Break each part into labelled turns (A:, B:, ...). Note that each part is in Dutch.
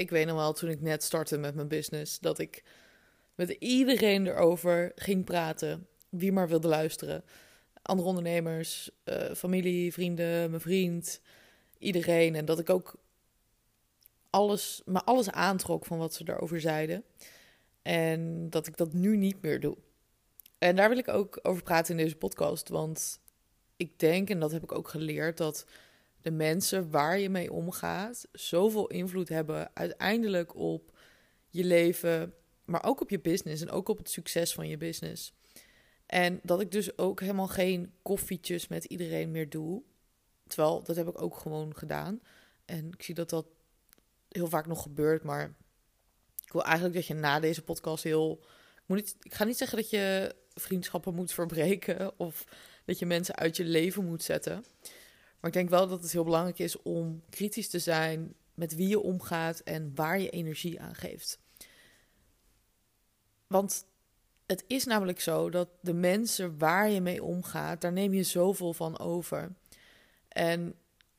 A: ik weet nog wel, toen ik net startte met mijn business, dat ik met iedereen erover ging praten. Wie maar wilde luisteren. Andere ondernemers, uh, familie, vrienden, mijn vriend, iedereen. En dat ik ook alles, maar alles aantrok van wat ze erover zeiden. En dat ik dat nu niet meer doe. En daar wil ik ook over praten in deze podcast. Want ik denk, en dat heb ik ook geleerd, dat de mensen waar je mee omgaat zoveel invloed hebben uiteindelijk op je leven, maar ook op je business en ook op het succes van je business. En dat ik dus ook helemaal geen koffietjes met iedereen meer doe. Terwijl dat heb ik ook gewoon gedaan. En ik zie dat dat heel vaak nog gebeurt. Maar ik wil eigenlijk dat je na deze podcast heel. Ik, moet niet, ik ga niet zeggen dat je vriendschappen moet verbreken. Of dat je mensen uit je leven moet zetten. Maar ik denk wel dat het heel belangrijk is om kritisch te zijn met wie je omgaat en waar je energie aan geeft. Want het is namelijk zo dat de mensen waar je mee omgaat, daar neem je zoveel van over. En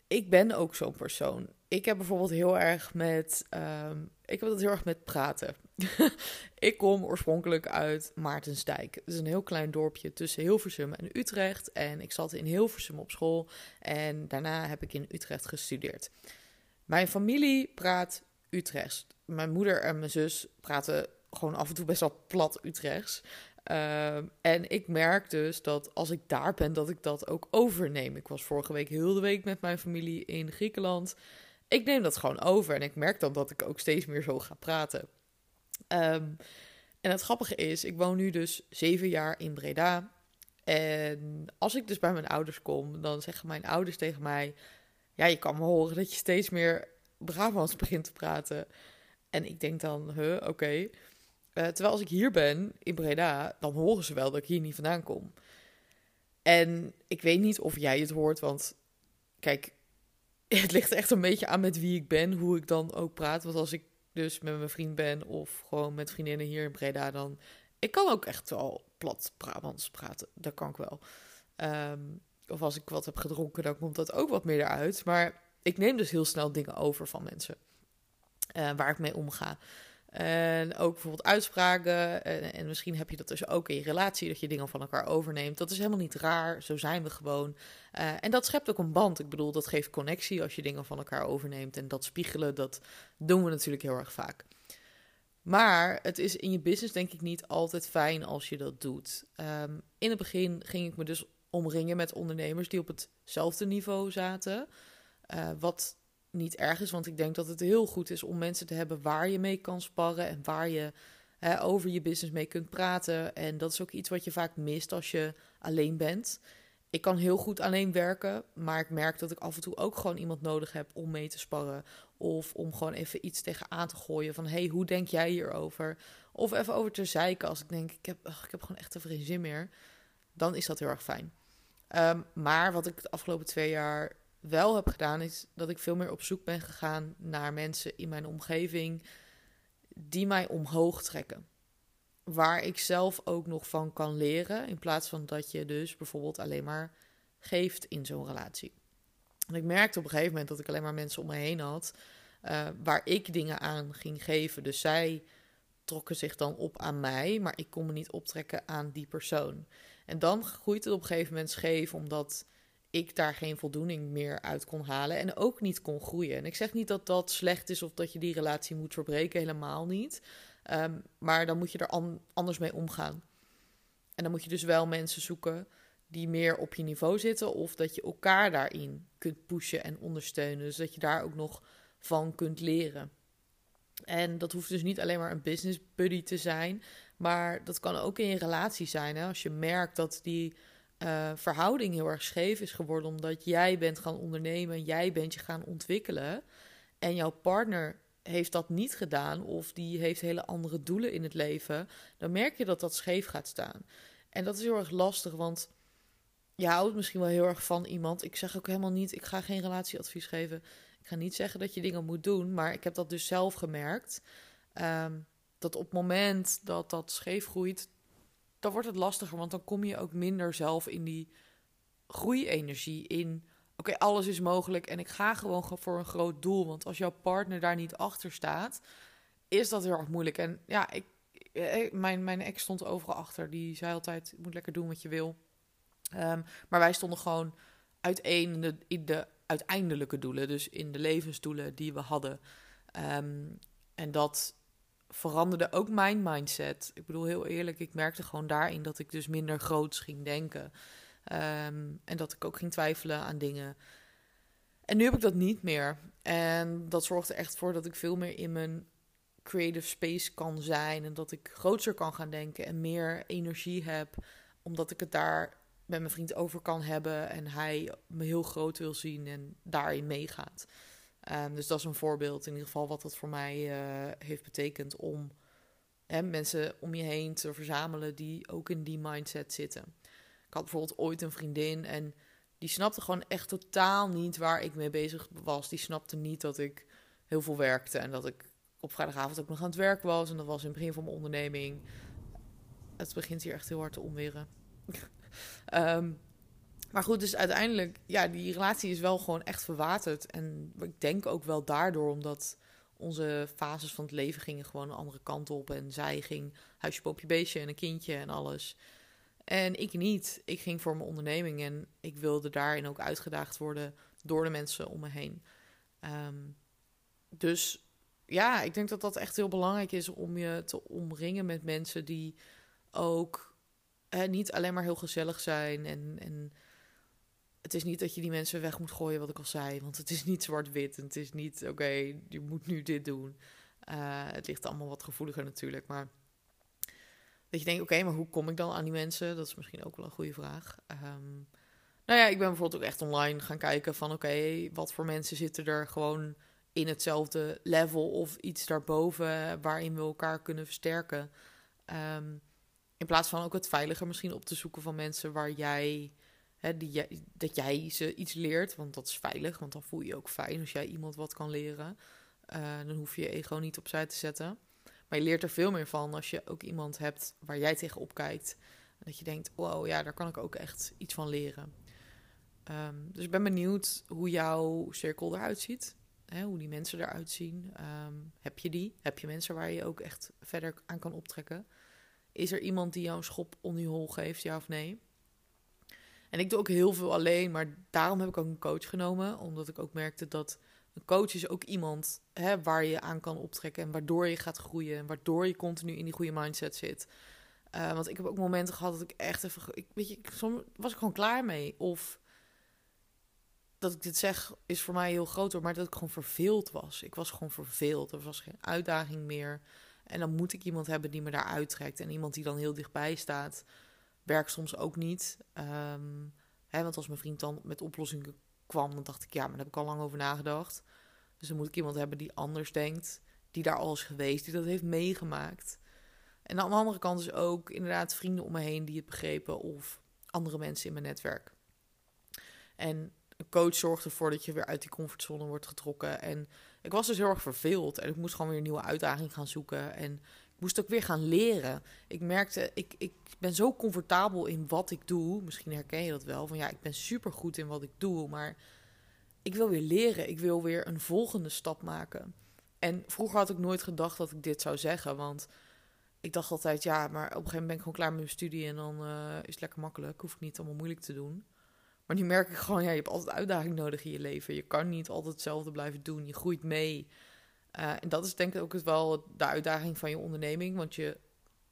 A: ik ben ook zo'n persoon. Ik heb bijvoorbeeld heel erg met. Um, ik heb het heel erg met praten. ik kom oorspronkelijk uit Maartensdijk. Het is een heel klein dorpje tussen Hilversum en Utrecht. En ik zat in Hilversum op school. En daarna heb ik in Utrecht gestudeerd. Mijn familie praat Utrechts. Mijn moeder en mijn zus praten gewoon af en toe best wel plat Utrechts. Ehm, en ik merk dus dat als ik daar ben, dat ik dat ook overneem. Ik was vorige week heel de week met mijn familie in Griekenland. Ik neem dat gewoon over en ik merk dan dat ik ook steeds meer zo ga praten. Ehm, en het grappige is, ik woon nu dus zeven jaar in Breda. En als ik dus bij mijn ouders kom, dan zeggen mijn ouders tegen mij: Ja, je kan me horen dat je steeds meer Brabants begint te praten. En ik denk dan: Huh, oké. Eh, terwijl als ik hier ben in Breda, dan horen ze wel dat ik hier niet vandaan kom. En ik weet niet of jij het hoort, want kijk, het ligt echt een beetje aan met wie ik ben, hoe ik dan ook praat. Want als ik dus met mijn vriend ben of gewoon met vriendinnen hier in Breda, dan... Ik kan ook echt wel plat Brabants praten, dat kan ik wel. Ehm, of als ik wat heb gedronken, dan komt dat ook wat meer eruit. Maar ik neem dus heel snel dingen over van mensen uh, waar ik mee omga. En ook bijvoorbeeld uitspraken. En, en, misschien heb je dat dus ook in je relatie, dat je dingen van elkaar overneemt. Dat is helemaal niet raar. Zo zijn we gewoon. Uh, en dat schept ook een band. Ik bedoel, dat geeft connectie als je dingen van elkaar overneemt. En dat spiegelen, dat doen we natuurlijk heel erg vaak. Maar het is in je business denk ik niet altijd fijn als je dat doet. Um, in het begin ging ik me dus omringen met ondernemers die op hetzelfde niveau zaten. Uh, wat niet erg is. Want ik denk dat het heel goed is om mensen te hebben waar je mee kan sparren en waar je hè, over je business mee kunt praten. En dat is ook iets wat je vaak mist als je alleen bent. Ik kan heel goed alleen werken, maar ik merk dat ik af en toe ook gewoon iemand nodig heb om mee te sparren. Of om gewoon even iets tegenaan te gooien van, hey, hoe denk jij hierover? Of even over te zeiken als ik denk, ik heb, ach, ik heb gewoon echt even geen zin meer. Dan is dat heel erg fijn. Um, maar wat ik de afgelopen twee jaar wel heb gedaan, is dat ik veel meer op zoek ben gegaan naar mensen in mijn omgeving die mij omhoog trekken. Waar ik zelf ook nog van kan leren, in plaats van dat je dus bijvoorbeeld alleen maar geeft in zo'n relatie. En ik merkte op een gegeven moment dat ik alleen maar mensen om me heen had uh, waar ik dingen aan ging geven. Dus zij trokken zich dan op aan mij, maar ik kon me niet optrekken aan die persoon. En dan groeit het op een gegeven moment scheef, omdat ik daar geen voldoening meer uit kon halen en ook niet kon groeien. En ik zeg niet dat dat slecht is of dat je die relatie moet verbreken, helemaal niet. Ehm, maar dan moet je er anders mee omgaan. En dan moet je dus wel mensen zoeken die meer op je niveau zitten of dat je elkaar daarin kunt pushen en ondersteunen. Dus dat je daar ook nog van kunt leren. En dat hoeft dus niet alleen maar een business buddy te zijn, maar dat kan ook in je relatie zijn. Hè? Als je merkt dat die uh, verhouding heel erg scheef is geworden omdat jij bent gaan ondernemen, jij bent je gaan ontwikkelen en jouw partner heeft dat niet gedaan of die heeft hele andere doelen in het leven, dan merk je dat dat scheef gaat staan. En dat is heel erg lastig, want je houdt misschien wel heel erg van iemand. Ik zeg ook helemaal niet, ik ga geen relatieadvies geven. Ik ga niet zeggen dat je dingen moet doen, maar ik heb dat dus zelf gemerkt. Um, dat op het moment dat dat scheef groeit, dan wordt het lastiger, want dan kom je ook minder zelf in die groeienergie in. oké, alles is mogelijk en ik ga gewoon voor een groot doel. Want als jouw partner daar niet achter staat, is dat heel erg moeilijk. En ja, ik, eh, mijn, mijn ex stond overal achter. Die zei altijd, moet lekker doen wat je wil. Ehm, maar wij stonden gewoon uiteen in de, in de uiteindelijke doelen. Dus in de levensdoelen die we hadden. Ehm, en dat veranderde ook mijn mindset. Ik bedoel, heel eerlijk, ik merkte gewoon daarin dat ik dus minder groots ging denken. Ehm, en dat ik ook ging twijfelen aan dingen. En nu heb ik dat niet meer. En dat zorgt er echt voor dat ik veel meer in mijn creative space kan zijn. En dat ik groter kan gaan denken en meer energie heb. Omdat ik het daar met mijn vriend over kan hebben. En hij me heel groot wil zien en daarin meegaat. Um, dus dat is een voorbeeld in ieder geval wat dat voor mij uh, heeft betekend om hè, mensen om je heen te verzamelen die ook in die mindset zitten. Ik had bijvoorbeeld ooit een vriendin en die snapte gewoon echt totaal niet waar ik mee bezig was. Die snapte niet dat ik heel veel werkte en dat ik op vrijdagavond ook nog aan het werk was. En dat was in het begin van mijn onderneming. Het begint hier echt heel hard te omweren. um, maar goed, dus uiteindelijk, ja, die relatie is wel gewoon echt verwaterd. En ik denk ook wel daardoor, omdat onze fases van het leven gingen gewoon een andere kant op. En zij ging huisje, poopje, beestje en een kindje en alles. En ik niet. Ik ging voor mijn onderneming en ik wilde daarin ook uitgedaagd worden door de mensen om me heen. Um, dus ja, ik denk dat dat echt heel belangrijk is om je te omringen met mensen die ook niet alleen maar heel gezellig zijn en, en het is niet dat je die mensen weg moet gooien, wat ik al zei. Want het is niet zwart-wit. En het is niet, oké, je moet nu dit doen. Uh, het ligt allemaal wat gevoeliger natuurlijk. Maar dat je denkt, oké, maar hoe kom ik dan aan die mensen? Dat is misschien ook wel een goede vraag. Um, nou ja, ik ben bijvoorbeeld ook echt online gaan kijken van... oké, wat voor mensen zitten er gewoon in hetzelfde level... of iets daarboven waarin we elkaar kunnen versterken. Um, in plaats van ook het veiliger misschien op te zoeken van mensen waar jij Hè, dat jij ze iets leert, want dat is veilig, want dan voel je je ook fijn als jij iemand wat kan leren. Uh, dan hoef je je ego niet opzij te zetten. Maar je leert er veel meer van als je ook iemand hebt waar jij tegenop kijkt. Dat je denkt, wow, ja, daar kan ik ook echt iets van leren. Um, dus ik ben benieuwd hoe jouw cirkel eruit ziet. Hè, hoe die mensen eruit zien. Um, heb je die? Heb je mensen waar je ook echt verder aan kan optrekken? Is er iemand die jou een schop onder je hol geeft, ja of nee? En ik doe ook heel veel alleen, maar daarom heb ik ook een coach genomen. Omdat ik ook merkte dat een coach is ook iemand hè, waar je aan kan optrekken. En waardoor je gaat groeien. En waardoor je continu in die goede mindset zit. Uh, want ik heb ook momenten gehad dat ik echt even. Ik, weet je, soms was ik gewoon klaar mee. Of dat ik dit zeg is voor mij heel groot, maar dat ik gewoon verveeld was. Ik was gewoon verveeld. Er was geen uitdaging meer. En dan moet ik iemand hebben die me daar uittrekt. En iemand die dan heel dichtbij staat werkt soms ook niet. Ehm, hè, want als mijn vriend dan met oplossingen kwam, dan dacht ik, ja, maar daar heb ik al lang over nagedacht. Dus dan moet ik iemand hebben die anders denkt, die daar al is geweest, die dat heeft meegemaakt. En aan de andere kant is ook inderdaad vrienden om me heen die het begrepen of andere mensen in mijn netwerk. En een coach zorgt ervoor dat je weer uit die comfortzone wordt getrokken. En ik was dus heel erg verveeld en ik moest gewoon weer een nieuwe uitdaging gaan zoeken. En moest ook weer gaan leren. Ik merkte, ik, ik ben zo comfortabel in wat ik doe. Misschien herken je dat wel. Van ja, ik ben super goed in wat ik doe. Maar ik wil weer leren. Ik wil weer een volgende stap maken. En vroeger had ik nooit gedacht dat ik dit zou zeggen. Want ik dacht altijd, ja, maar op een gegeven moment ben ik gewoon klaar met mijn studie. En dan uh, is het lekker makkelijk. Hoef ik niet allemaal moeilijk te doen. Maar nu merk ik gewoon, ja, je hebt altijd uitdaging nodig in je leven. Je kan niet altijd hetzelfde blijven doen. Je groeit mee. Uh, en dat is denk ik ook wel de uitdaging van je onderneming. Want je,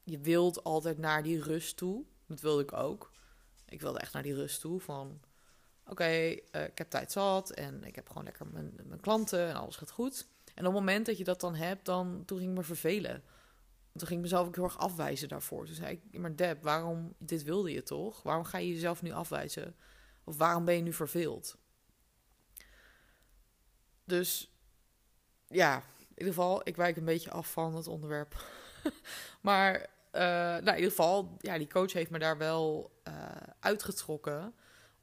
A: je wilt altijd naar die rust toe. Dat wilde ik ook. Ik wilde echt naar die rust toe van... Oké, uh, ik heb tijd zat en ik heb gewoon lekker mijn, mijn klanten en alles gaat goed. En op het moment dat je dat dan hebt, dan, toen ging ik me vervelen. Toen ging ik mezelf ook heel erg afwijzen daarvoor. Toen zei ik, maar Deb, waarom, dit wilde je toch? Waarom ga je jezelf nu afwijzen? Of waarom ben je nu verveeld? Dus ja, in ieder geval, ik wijk een beetje af van het onderwerp. maar uh, nou, in ieder geval, ja, die coach heeft me daar wel uh, uitgetrokken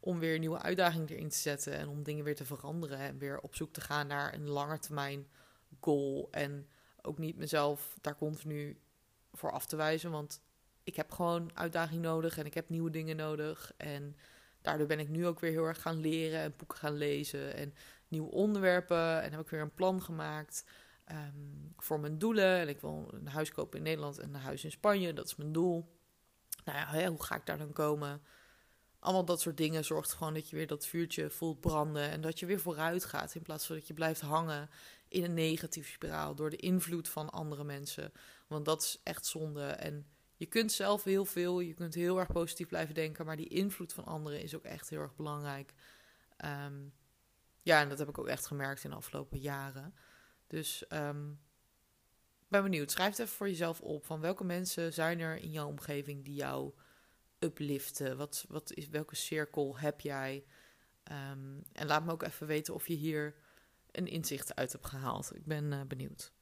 A: om weer nieuwe uitdagingen erin te zetten en om dingen weer te veranderen en weer op zoek te gaan naar een langetermijn goal en ook niet mezelf daar continu voor af te wijzen, want ik heb gewoon uitdaging nodig en ik heb nieuwe dingen nodig en daardoor ben ik nu ook weer heel erg gaan leren en boeken gaan lezen en nieuwe onderwerpen. En heb ik weer een plan gemaakt ehm, voor mijn doelen. En ik wil een huis kopen in Nederland en een huis in Spanje. Dat is mijn doel. Nou ja, hoe ga ik daar dan komen? Allemaal dat soort dingen zorgt gewoon dat je weer dat vuurtje voelt branden. En dat je weer vooruit gaat. In plaats van dat je blijft hangen in een negatieve spiraal. Door de invloed van andere mensen. Want dat is echt zonde. En je kunt zelf heel veel. Je kunt heel erg positief blijven denken. Maar die invloed van anderen is ook echt heel erg belangrijk. Ehm, ja, en dat heb ik ook echt gemerkt in de afgelopen jaren. Dus um, ben benieuwd. Schrijf het even voor jezelf op. Van welke mensen zijn er in jouw omgeving die jou upliften? Wat, wat is, welke cirkel heb jij? Um, en laat me ook even weten of je hier een inzicht uit hebt gehaald. Ik ben uh, benieuwd.